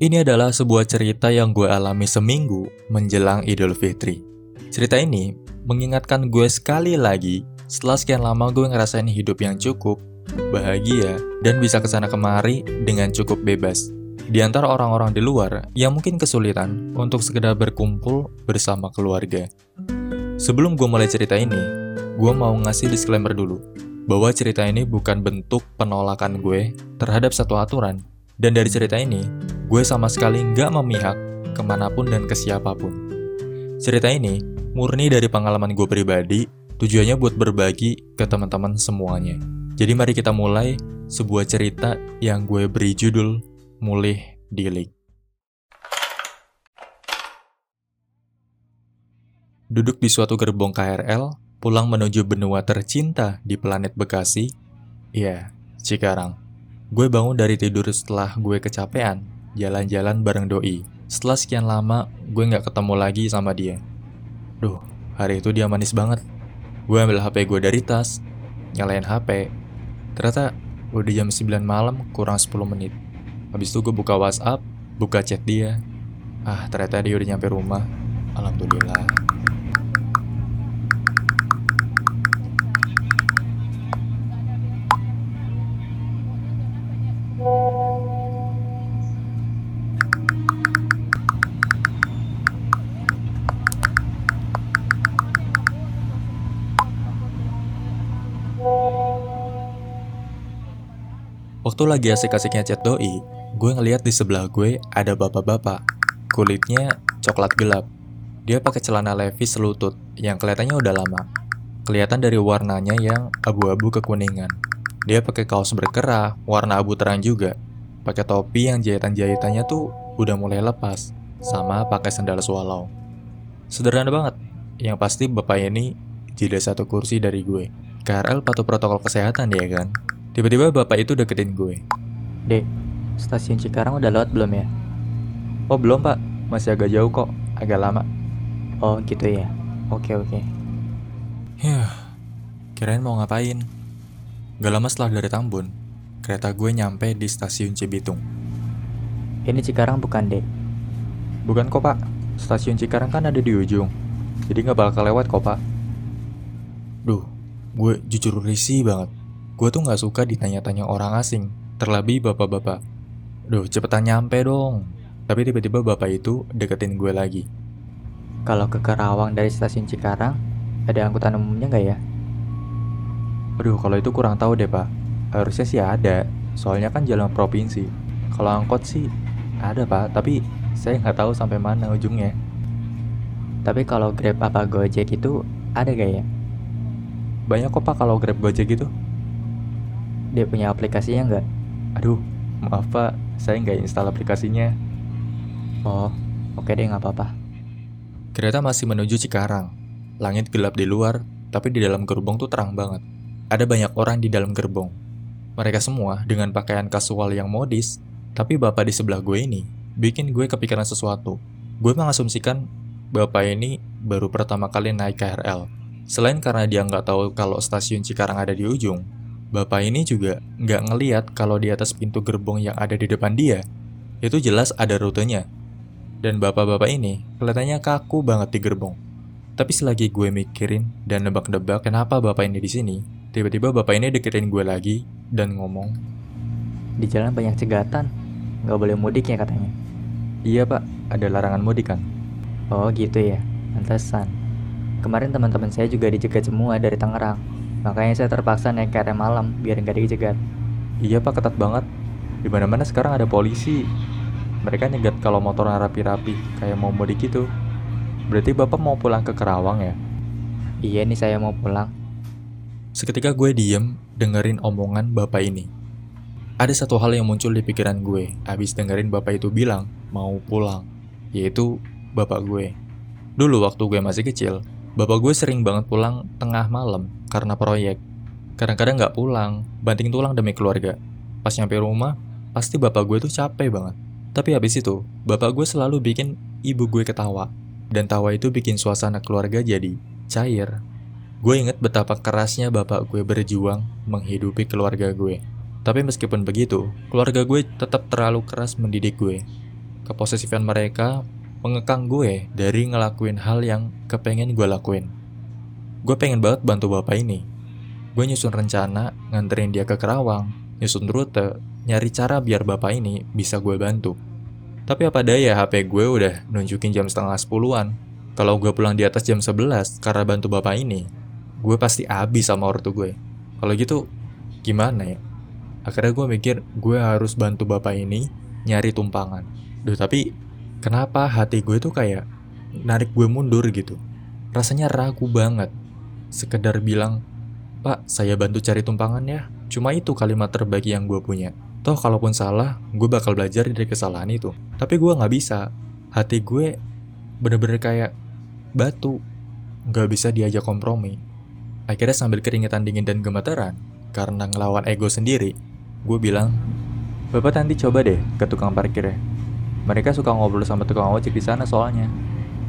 Ini adalah sebuah cerita yang gue alami seminggu menjelang Idul Fitri. Cerita ini mengingatkan gue sekali lagi setelah sekian lama gue ngerasain hidup yang cukup, bahagia, dan bisa ke sana kemari dengan cukup bebas. Di antara orang-orang di luar yang mungkin kesulitan untuk sekedar berkumpul bersama keluarga. Sebelum gue mulai cerita ini, gue mau ngasih disclaimer dulu bahwa cerita ini bukan bentuk penolakan gue terhadap satu aturan. Dan dari cerita ini, gue sama sekali nggak memihak ke mana pun dan ke siapa pun. Cerita ini murni dari pengalaman gue pribadi, tujuannya buat berbagi ke teman-teman semuanya. Jadi mari kita mulai sebuah cerita yang gue beri judul Mulih Dilik. Duduk di suatu gerbong KRL, pulang menuju benua tercinta di planet Bekasi, ya, Cikarang. Gue bangun dari tidur setelah gue kecapean, jalan-jalan bareng doi. Setelah sekian lama, gue nggak ketemu lagi sama dia. Duh, hari itu dia manis banget. Gue ambil HP gue dari tas, nyalain HP. Ternyata udah jam 9 malam kurang 10 menit. Habis itu gue buka WhatsApp, buka chat dia. Ah, ternyata dia udah nyampe rumah. Alhamdulillah. Waktu lagi asik-asiknya chat doi, gue ngeliat di sebelah gue ada bapak-bapak. Kulitnya coklat gelap. Dia pakai celana levis selutut yang kelihatannya udah lama. Kelihatan dari warnanya yang abu-abu kekuningan. Dia pakai kaos berkerah, warna abu terang juga. Pakai topi yang jahitan-jahitannya tuh udah mulai lepas, sama pakai sandal swallow. Sederhana banget. Yang pasti bapak ini jeda satu kursi dari gue. KRL patuh protokol kesehatan ya kan? Tiba-tiba bapak itu deketin gue. Dek, stasiun Cikarang udah lewat belum ya? Oh belum pak, masih agak jauh kok, agak lama. Oh gitu ya, oke oke. Ya, kirain mau ngapain? Gak lama setelah dari Tambun, kereta gue nyampe di stasiun Cibitung. Ini Cikarang bukan dek? Bukan kok pak, stasiun Cikarang kan ada di ujung, jadi nggak bakal lewat kok pak. Duh, gue jujur risih banget. Gue tuh gak suka ditanya-tanya orang asing, terlebih bapak-bapak. Duh, cepetan nyampe dong. Tapi tiba-tiba bapak itu deketin gue lagi. Kalau ke Karawang dari stasiun Cikarang, ada angkutan umumnya nggak ya? Aduh, kalau itu kurang tahu deh pak. Harusnya sih ada, soalnya kan jalan provinsi. Kalau angkot sih ada pak, tapi saya nggak tahu sampai mana ujungnya. Tapi kalau Grab apa Gojek itu ada gak ya? Banyak kok pak kalau Grab Gojek itu dia punya aplikasinya nggak? Aduh, maaf pak, saya nggak install aplikasinya. Oh, oke deh nggak apa-apa. Kereta masih menuju Cikarang. Langit gelap di luar, tapi di dalam gerbong tuh terang banget. Ada banyak orang di dalam gerbong. Mereka semua dengan pakaian kasual yang modis, tapi bapak di sebelah gue ini bikin gue kepikiran sesuatu. Gue mengasumsikan bapak ini baru pertama kali naik KRL. Selain karena dia nggak tahu kalau stasiun Cikarang ada di ujung, Bapak ini juga nggak ngeliat kalau di atas pintu gerbong yang ada di depan dia, itu jelas ada rutenya. Dan bapak-bapak ini kelihatannya kaku banget di gerbong. Tapi selagi gue mikirin dan nebak-nebak kenapa bapak ini di sini, tiba-tiba bapak ini deketin gue lagi dan ngomong, Di jalan banyak cegatan, nggak boleh mudik ya katanya. Iya pak, ada larangan mudik kan? Oh gitu ya, pantesan. Kemarin teman-teman saya juga dicegat semua dari Tangerang. Makanya saya terpaksa naik KRM malam biar nggak dijegat. Iya pak ketat banget. Di mana mana sekarang ada polisi. Mereka nyegat kalau motor rapi-rapi kayak mau mudik gitu. Berarti bapak mau pulang ke Kerawang ya? Iya nih saya mau pulang. Seketika gue diem dengerin omongan bapak ini. Ada satu hal yang muncul di pikiran gue abis dengerin bapak itu bilang mau pulang, yaitu bapak gue. Dulu waktu gue masih kecil, Bapak gue sering banget pulang tengah malam karena proyek. Kadang-kadang nggak pulang, banting tulang demi keluarga. Pas nyampe rumah, pasti bapak gue tuh capek banget. Tapi habis itu, bapak gue selalu bikin ibu gue ketawa. Dan tawa itu bikin suasana keluarga jadi cair. Gue inget betapa kerasnya bapak gue berjuang menghidupi keluarga gue. Tapi meskipun begitu, keluarga gue tetap terlalu keras mendidik gue. keposesifan mereka mengekang gue dari ngelakuin hal yang kepengen gue lakuin. Gue pengen banget bantu bapak ini. Gue nyusun rencana, nganterin dia ke Kerawang, nyusun rute, nyari cara biar bapak ini bisa gue bantu. Tapi apa daya HP gue udah nunjukin jam setengah sepuluhan. Kalau gue pulang di atas jam 11 karena bantu bapak ini, gue pasti habis sama ortu gue. Kalau gitu, gimana ya? Akhirnya gue mikir gue harus bantu bapak ini nyari tumpangan. Duh tapi kenapa hati gue tuh kayak narik gue mundur gitu. Rasanya ragu banget. Sekedar bilang, Pak, saya bantu cari tumpangan ya. Cuma itu kalimat terbaik yang gue punya. Toh kalaupun salah, gue bakal belajar dari kesalahan itu. Tapi gue nggak bisa. Hati gue bener-bener kayak batu. Nggak bisa diajak kompromi. Akhirnya sambil keringetan dingin dan gemeteran, karena ngelawan ego sendiri, gue bilang, Bapak nanti coba deh ke tukang parkir ya. Mereka suka ngobrol sama tukang ojek di sana soalnya.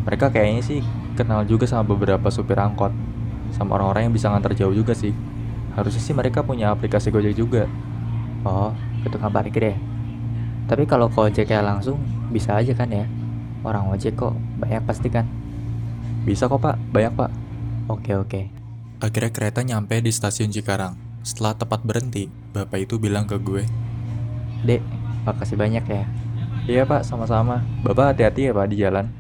Mereka kayaknya sih kenal juga sama beberapa supir angkot. Sama orang-orang yang bisa ngantar jauh juga sih. Harusnya sih mereka punya aplikasi Gojek juga. Oh, ke tukang parkir ya? Tapi kalau ke ojek kayak langsung, bisa aja kan ya? Orang ojek kok banyak pasti kan? Bisa kok pak, banyak pak. Oke oke. Akhirnya kereta nyampe di stasiun Cikarang. Setelah tepat berhenti, bapak itu bilang ke gue, Dek, makasih banyak ya. Iya pak, sama-sama. Bapak hati-hati ya pak di jalan.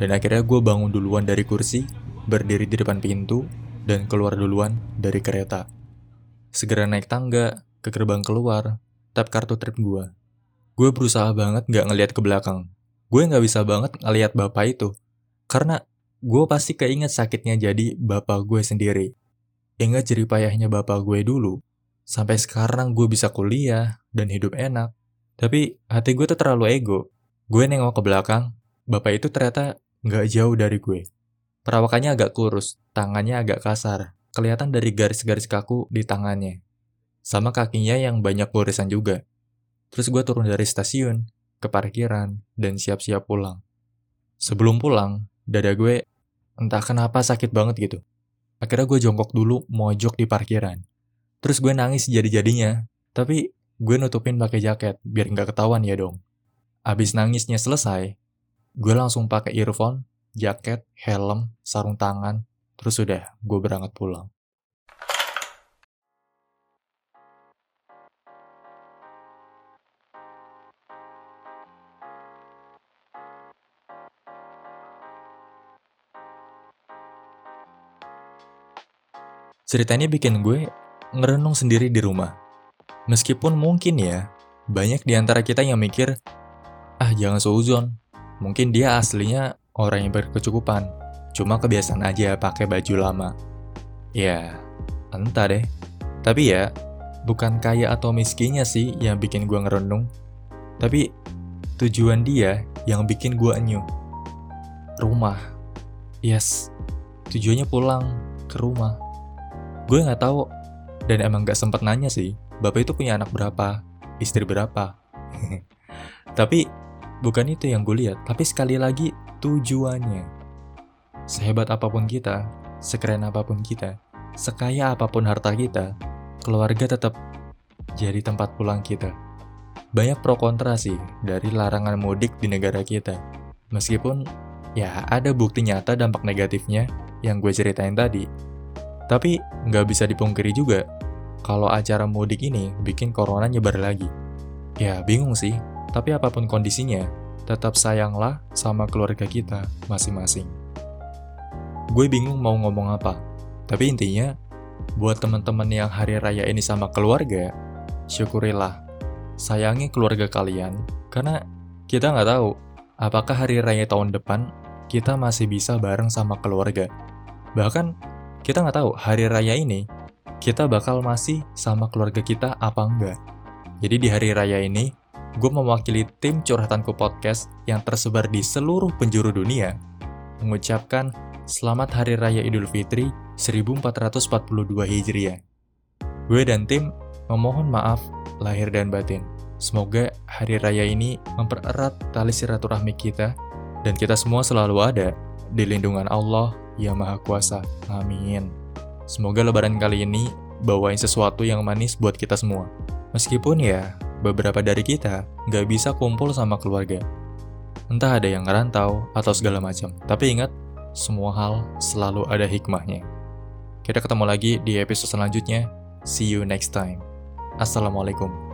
Dan akhirnya gue bangun duluan dari kursi, berdiri di depan pintu, dan keluar duluan dari kereta. Segera naik tangga, ke gerbang keluar, tap kartu trip gue. Gue berusaha banget gak ngeliat ke belakang. Gue gak bisa banget ngeliat bapak itu. Karena gue pasti keinget sakitnya jadi bapak gue sendiri. Ingat jeripayahnya bapak gue dulu. Sampai sekarang gue bisa kuliah dan hidup enak. Tapi hati gue tuh terlalu ego. Gue nengok ke belakang, bapak itu ternyata gak jauh dari gue. Perawakannya agak kurus, tangannya agak kasar. Kelihatan dari garis-garis kaku di tangannya sama kakinya yang banyak goresan juga. Terus gue turun dari stasiun, ke parkiran, dan siap-siap pulang. Sebelum pulang, dada gue entah kenapa sakit banget gitu. Akhirnya gue jongkok dulu mojok di parkiran. Terus gue nangis jadi-jadinya, tapi gue nutupin pakai jaket biar nggak ketahuan ya dong. Abis nangisnya selesai, gue langsung pakai earphone, jaket, helm, sarung tangan, terus udah gue berangkat pulang. Cerita ini bikin gue ngerenung sendiri di rumah. Meskipun mungkin ya, banyak di antara kita yang mikir, ah jangan seuzon, mungkin dia aslinya orang yang berkecukupan, cuma kebiasaan aja pakai baju lama. Ya, entah deh. Tapi ya, bukan kaya atau miskinnya sih yang bikin gue ngerenung, tapi tujuan dia yang bikin gue enyu. Rumah. Yes, tujuannya pulang ke rumah gue nggak tahu dan emang nggak sempet nanya sih bapak itu punya anak berapa? Istri berapa? Tapi bukan itu yang gue lihat. Tapi sekali lagi tujuannya. Sehebat apa pun kita sekeren apa pun kita sekaya apa pun harta kita keluarga tetap jadi tempat pulang kita. Banyak pro kontra sih dari larangan mudik di negara kita. Meskipun ya ada bukti nyata dampak negatifnya yang gue ceritain tadi. Tapi nggak bisa dipungkiri juga kalau acara mudik ini bikin corona nyebar lagi. Ya bingung sih, tapi apa pun kondisinya, tetap sayanglah sama keluarga kita masing-masing. Gue bingung mau ngomong apa, tapi intinya, buat teman-teman yang hari raya ini sama keluarga, syukurilah. Sayangi keluarga kalian, karena kita nggak tahu apakah hari raya tahun depan kita masih bisa bareng sama keluarga. Bahkan kita nggak tahu hari raya ini kita bakal masih sama keluarga kita apa enggak. Jadi di hari raya ini, gue mewakili tim Curhatanku Podcast yang tersebar di seluruh penjuru dunia, mengucapkan Selamat Hari Raya Idul Fitri 1442 Hijriah. Gue dan tim memohon maaf lahir dan batin. Semoga hari raya ini mempererat tali silaturahmi kita dan kita semua selalu ada di lindungan Allah yang Maha Kuasa. Amin. Semoga lebaran kali ini bawain sesuatu yang manis buat kita semua. Meskipun ya, beberapa dari kita nggak bisa kumpul sama keluarga. Entah ada yang ngerantau atau segala macam. Tapi ingat, semua hal selalu ada hikmahnya. Kita ketemu lagi di episode selanjutnya. See you next time. Assalamualaikum.